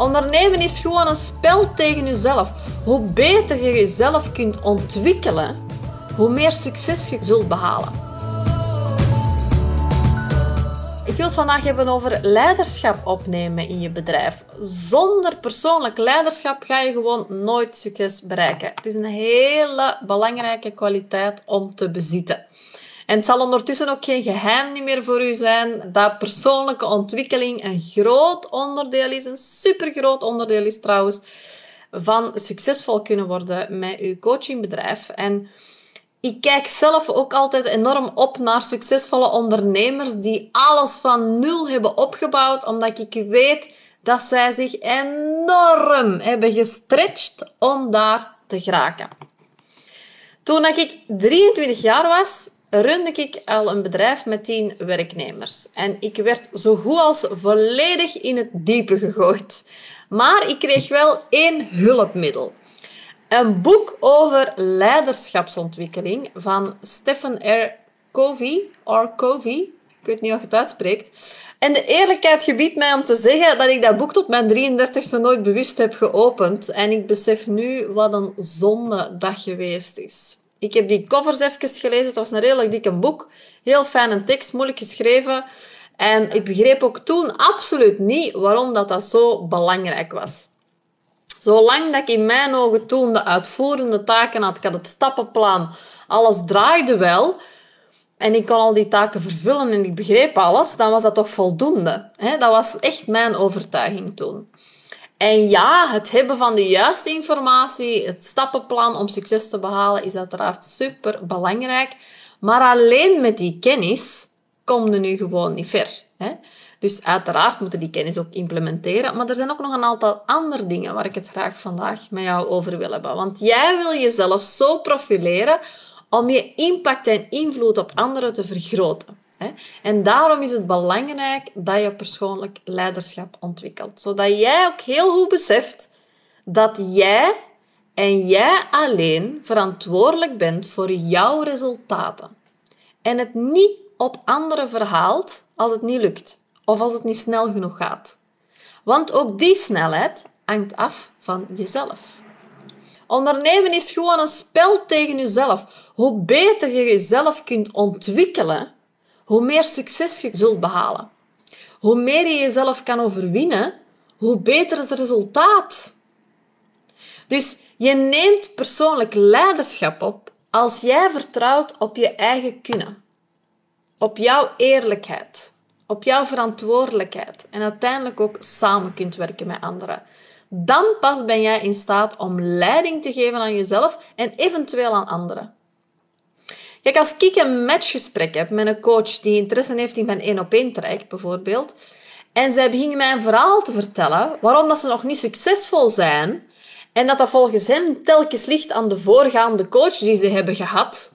Ondernemen is gewoon een spel tegen jezelf. Hoe beter je jezelf kunt ontwikkelen, hoe meer succes je zult behalen. Ik wil het vandaag hebben over leiderschap opnemen in je bedrijf. Zonder persoonlijk leiderschap ga je gewoon nooit succes bereiken. Het is een hele belangrijke kwaliteit om te bezitten. En het zal ondertussen ook geen geheim meer voor u zijn dat persoonlijke ontwikkeling een groot onderdeel is, een supergroot onderdeel is trouwens, van succesvol kunnen worden met uw coachingbedrijf. En ik kijk zelf ook altijd enorm op naar succesvolle ondernemers die alles van nul hebben opgebouwd, omdat ik weet dat zij zich enorm hebben gestretched om daar te geraken. Toen ik 23 jaar was, runde ik al een bedrijf met 10 werknemers. En ik werd zo goed als volledig in het diepe gegooid. Maar ik kreeg wel één hulpmiddel. Een boek over leiderschapsontwikkeling van Stephen R. Covey, or Covey, ik weet niet of je het uitspreekt. En de eerlijkheid gebiedt mij om te zeggen dat ik dat boek tot mijn 33ste nooit bewust heb geopend. En ik besef nu wat een zonde dat geweest is. Ik heb die covers even gelezen. Het was een redelijk dikke boek. Heel fijne tekst, moeilijk geschreven. En ik begreep ook toen absoluut niet waarom dat, dat zo belangrijk was. Zolang dat ik in mijn ogen toen de uitvoerende taken had, ik had het stappenplan, alles draaide wel en ik kon al die taken vervullen en ik begreep alles, dan was dat toch voldoende. Dat was echt mijn overtuiging toen. En ja, het hebben van de juiste informatie, het stappenplan om succes te behalen, is uiteraard super belangrijk. Maar alleen met die kennis kom je nu gewoon niet ver. Dus uiteraard moeten die kennis ook implementeren. Maar er zijn ook nog een aantal andere dingen waar ik het graag vandaag met jou over wil hebben. Want jij wil jezelf zo profileren om je impact en invloed op anderen te vergroten. En daarom is het belangrijk dat je persoonlijk leiderschap ontwikkelt. Zodat jij ook heel goed beseft dat jij en jij alleen verantwoordelijk bent voor jouw resultaten. En het niet op anderen verhaalt als het niet lukt of als het niet snel genoeg gaat. Want ook die snelheid hangt af van jezelf. Ondernemen is gewoon een spel tegen jezelf. Hoe beter je jezelf kunt ontwikkelen, hoe meer succes je zult behalen. Hoe meer je jezelf kan overwinnen, hoe beter is het resultaat. Dus je neemt persoonlijk leiderschap op als jij vertrouwt op je eigen kunnen, op jouw eerlijkheid, op jouw verantwoordelijkheid en uiteindelijk ook samen kunt werken met anderen. Dan pas ben jij in staat om leiding te geven aan jezelf en eventueel aan anderen. Kijk, als ik een matchgesprek heb met een coach die interesse heeft in mijn één op één traject bijvoorbeeld, en zij beginnen mij een verhaal te vertellen waarom dat ze nog niet succesvol zijn, en dat dat volgens hen telkens ligt aan de voorgaande coach die ze hebben gehad,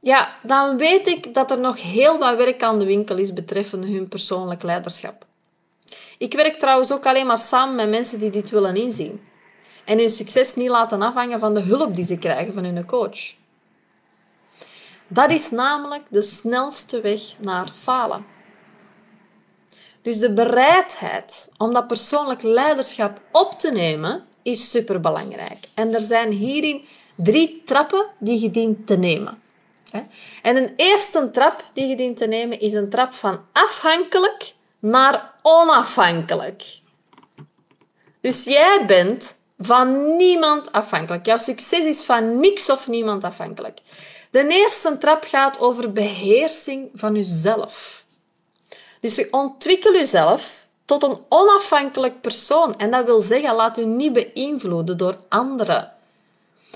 ja, dan weet ik dat er nog heel wat werk aan de winkel is betreffende hun persoonlijk leiderschap. Ik werk trouwens ook alleen maar samen met mensen die dit willen inzien en hun succes niet laten afhangen van de hulp die ze krijgen van hun coach. Dat is namelijk de snelste weg naar falen. Dus de bereidheid om dat persoonlijk leiderschap op te nemen is superbelangrijk. En er zijn hierin drie trappen die je dient te nemen. En een eerste trap die je dient te nemen is een trap van afhankelijk naar onafhankelijk. Dus jij bent van niemand afhankelijk. Jouw succes is van niks of niemand afhankelijk. De eerste trap gaat over beheersing van jezelf. Dus je ontwikkel jezelf tot een onafhankelijk persoon. En dat wil zeggen, laat u niet beïnvloeden door anderen.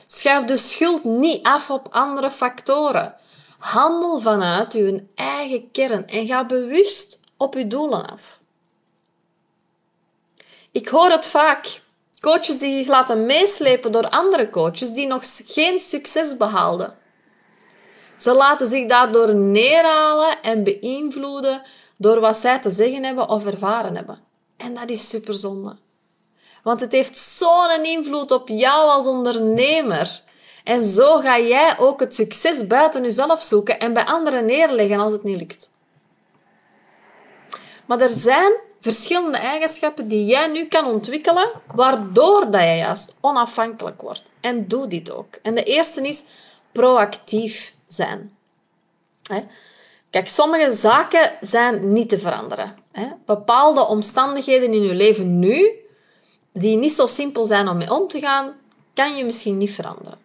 Schuif de schuld niet af op andere factoren. Handel vanuit uw eigen kern en ga bewust op uw doelen af. Ik hoor het vaak. Coaches die zich laten meeslepen door andere coaches die nog geen succes behaalden. Ze laten zich daardoor neerhalen en beïnvloeden door wat zij te zeggen hebben of ervaren hebben. En dat is superzonde. Want het heeft zo'n invloed op jou als ondernemer. En zo ga jij ook het succes buiten jezelf zoeken en bij anderen neerleggen als het niet lukt. Maar er zijn verschillende eigenschappen die jij nu kan ontwikkelen, waardoor dat je juist onafhankelijk wordt. En doe dit ook. En de eerste is proactief zijn. Kijk, sommige zaken zijn niet te veranderen. Bepaalde omstandigheden in je leven nu, die niet zo simpel zijn om mee om te gaan, kan je misschien niet veranderen.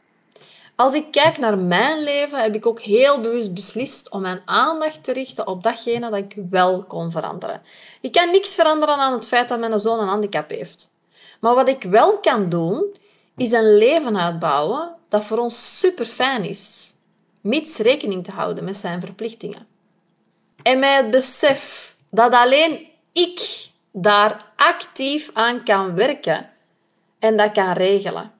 Als ik kijk naar mijn leven, heb ik ook heel bewust beslist om mijn aandacht te richten op datgene dat ik wel kon veranderen. Ik kan niks veranderen aan het feit dat mijn zoon een handicap heeft. Maar wat ik wel kan doen, is een leven uitbouwen dat voor ons super fijn is, mits rekening te houden met zijn verplichtingen. En met het besef dat alleen ik daar actief aan kan werken en dat kan regelen.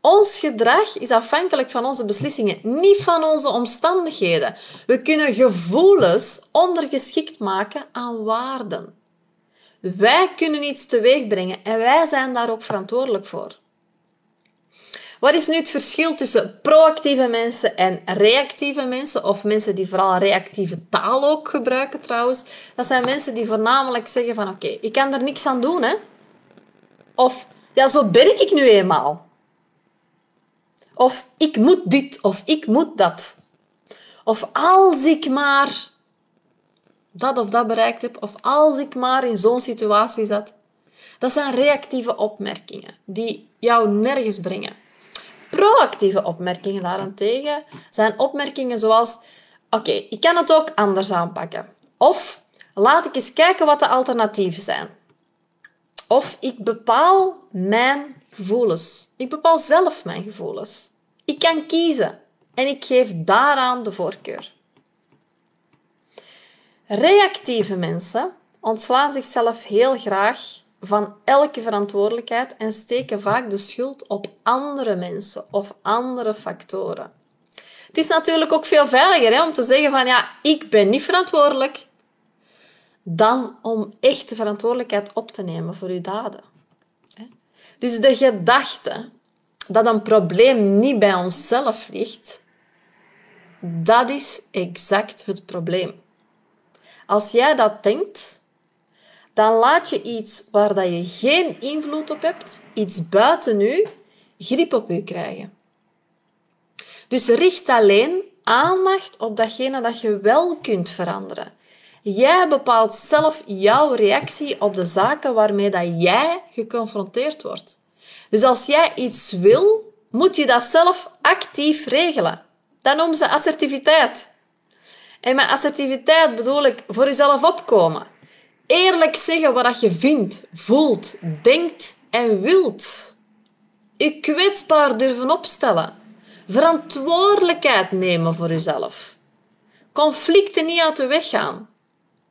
Ons gedrag is afhankelijk van onze beslissingen, niet van onze omstandigheden. We kunnen gevoelens ondergeschikt maken aan waarden. Wij kunnen iets teweeg brengen en wij zijn daar ook verantwoordelijk voor. Wat is nu het verschil tussen proactieve mensen en reactieve mensen? Of mensen die vooral reactieve taal ook gebruiken trouwens. Dat zijn mensen die voornamelijk zeggen van oké, ik kan er niks aan doen. Hè? Of ja, zo ben ik nu eenmaal. Of ik moet dit of ik moet dat. Of als ik maar dat of dat bereikt heb, of als ik maar in zo'n situatie zat. Dat zijn reactieve opmerkingen die jou nergens brengen. Proactieve opmerkingen daarentegen zijn opmerkingen zoals: Oké, ik kan het ook anders aanpakken. Of laat ik eens kijken wat de alternatieven zijn. Of ik bepaal mijn gevoelens. Ik bepaal zelf mijn gevoelens. Ik kan kiezen en ik geef daaraan de voorkeur. Reactieve mensen ontslaan zichzelf heel graag van elke verantwoordelijkheid en steken vaak de schuld op andere mensen of andere factoren. Het is natuurlijk ook veel veiliger hè, om te zeggen van ja, ik ben niet verantwoordelijk, dan om echt de verantwoordelijkheid op te nemen voor uw daden. Dus de gedachte dat een probleem niet bij onszelf ligt, dat is exact het probleem. Als jij dat denkt, dan laat je iets waar dat je geen invloed op hebt, iets buiten u, grip op u krijgen. Dus richt alleen aandacht op datgene dat je wel kunt veranderen. Jij bepaalt zelf jouw reactie op de zaken waarmee dat jij geconfronteerd wordt. Dus als jij iets wil, moet je dat zelf actief regelen. Dat noemen ze assertiviteit. En met assertiviteit bedoel ik voor jezelf opkomen. Eerlijk zeggen wat je vindt, voelt, denkt en wilt. Je kwetsbaar durven opstellen. Verantwoordelijkheid nemen voor jezelf. Conflicten niet uit de weg gaan.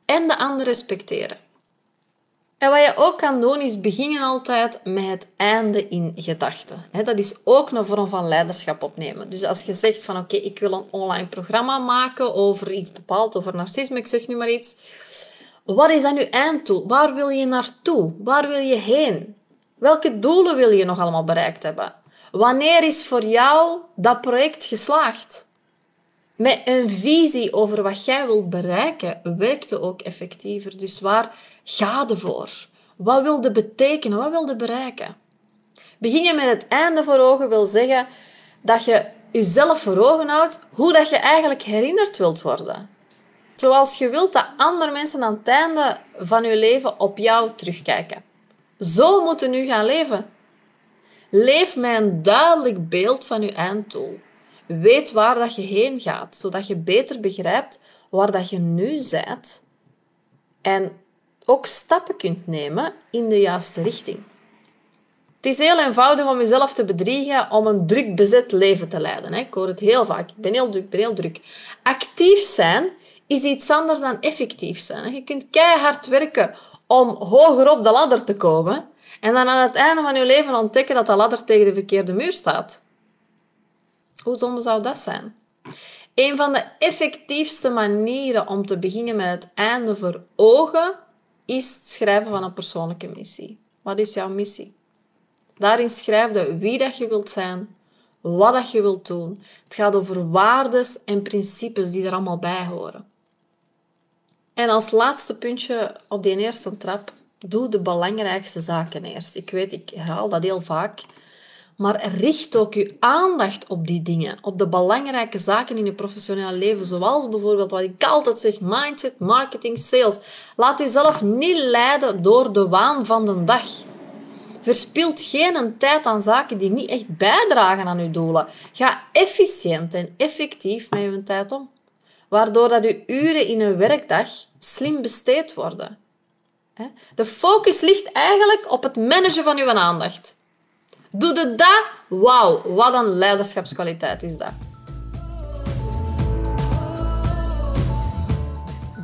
En de ander respecteren. En wat je ook kan doen, is beginnen altijd met het einde in gedachten. Dat is ook een vorm van leiderschap opnemen. Dus als je zegt van oké, ik wil een online programma maken over iets bepaald, over narcisme, ik zeg nu maar iets. Wat is dan je einddoel? Waar wil je naartoe? Waar wil je heen? Welke doelen wil je nog allemaal bereikt hebben? Wanneer is voor jou dat project geslaagd? Met een visie over wat jij wilt bereiken, werkt het ook effectiever. Dus waar ga je voor? Wat wil je betekenen? Wat wil je bereiken? Beginnen met het einde voor ogen wil zeggen dat je jezelf voor ogen houdt hoe dat je eigenlijk herinnerd wilt worden. Zoals je wilt dat andere mensen aan het einde van je leven op jou terugkijken. Zo moeten nu gaan leven. Leef met een duidelijk beeld van je einddoel. Weet waar dat je heen gaat, zodat je beter begrijpt waar dat je nu bent en ook stappen kunt nemen in de juiste richting. Het is heel eenvoudig om jezelf te bedriegen om een druk bezet leven te leiden. Ik hoor het heel vaak. Ik ben heel druk, ik ben heel druk. Actief zijn is iets anders dan effectief zijn. Je kunt keihard werken om hoger op de ladder te komen en dan aan het einde van je leven ontdekken dat de ladder tegen de verkeerde muur staat. Hoe zonde zou dat zijn? Een van de effectiefste manieren om te beginnen met het einde voor ogen is het schrijven van een persoonlijke missie. Wat is jouw missie? Daarin schrijf je wie dat je wilt zijn, wat dat je wilt doen. Het gaat over waarden en principes die er allemaal bij horen. En als laatste puntje op die eerste trap, doe de belangrijkste zaken eerst. Ik weet, ik herhaal dat heel vaak. Maar richt ook je aandacht op die dingen, op de belangrijke zaken in je professionele leven, zoals bijvoorbeeld wat ik altijd zeg, mindset, marketing, sales. Laat jezelf niet leiden door de waan van de dag. Verspilt geen tijd aan zaken die niet echt bijdragen aan uw doelen. Ga efficiënt en effectief met uw tijd om, waardoor dat uw uren in een werkdag slim besteed worden. De focus ligt eigenlijk op het managen van uw aandacht. Doe dat? Wauw, wat een leiderschapskwaliteit is dat.